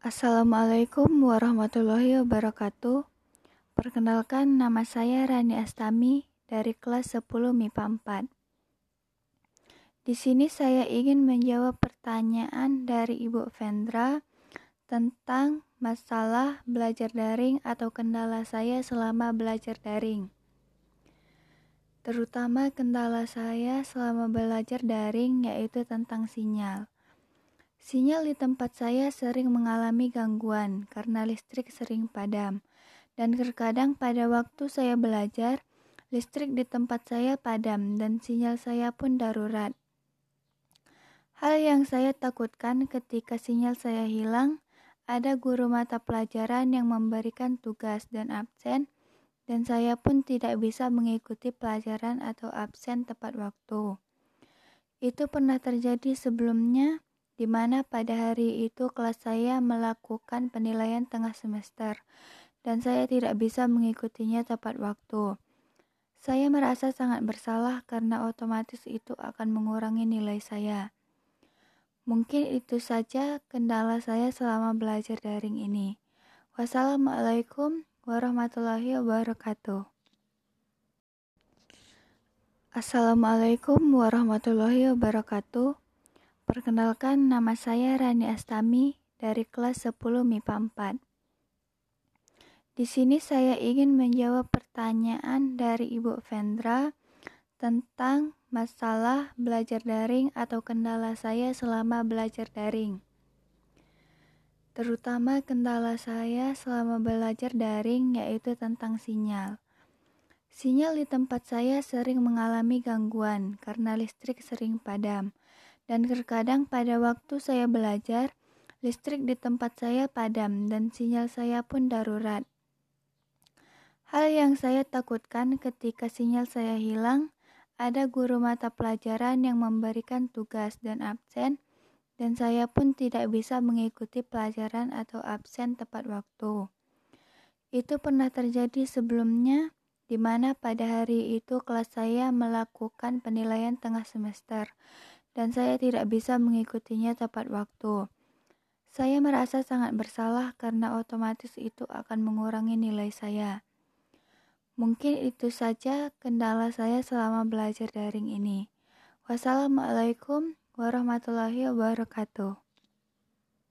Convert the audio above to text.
Assalamualaikum warahmatullahi wabarakatuh. Perkenalkan nama saya Rani Astami dari kelas 10 MIPA 4. Di sini saya ingin menjawab pertanyaan dari Ibu Vendra tentang masalah belajar daring atau kendala saya selama belajar daring. Terutama kendala saya selama belajar daring yaitu tentang sinyal. Sinyal di tempat saya sering mengalami gangguan karena listrik sering padam. Dan terkadang pada waktu saya belajar, listrik di tempat saya padam dan sinyal saya pun darurat. Hal yang saya takutkan ketika sinyal saya hilang, ada guru mata pelajaran yang memberikan tugas dan absen, dan saya pun tidak bisa mengikuti pelajaran atau absen tepat waktu. Itu pernah terjadi sebelumnya di mana pada hari itu kelas saya melakukan penilaian tengah semester dan saya tidak bisa mengikutinya tepat waktu. Saya merasa sangat bersalah karena otomatis itu akan mengurangi nilai saya. Mungkin itu saja kendala saya selama belajar daring ini. Wassalamualaikum warahmatullahi wabarakatuh. Assalamualaikum warahmatullahi wabarakatuh. Perkenalkan nama saya Rani Astami dari kelas 10 MIPA 4. Di sini saya ingin menjawab pertanyaan dari Ibu Vendra tentang masalah belajar daring atau kendala saya selama belajar daring. Terutama kendala saya selama belajar daring yaitu tentang sinyal. Sinyal di tempat saya sering mengalami gangguan karena listrik sering padam dan terkadang pada waktu saya belajar, listrik di tempat saya padam dan sinyal saya pun darurat. Hal yang saya takutkan ketika sinyal saya hilang, ada guru mata pelajaran yang memberikan tugas dan absen, dan saya pun tidak bisa mengikuti pelajaran atau absen tepat waktu. Itu pernah terjadi sebelumnya, di mana pada hari itu kelas saya melakukan penilaian tengah semester, dan saya tidak bisa mengikutinya tepat waktu. Saya merasa sangat bersalah karena otomatis itu akan mengurangi nilai saya. Mungkin itu saja kendala saya selama belajar daring ini. Wassalamualaikum warahmatullahi wabarakatuh.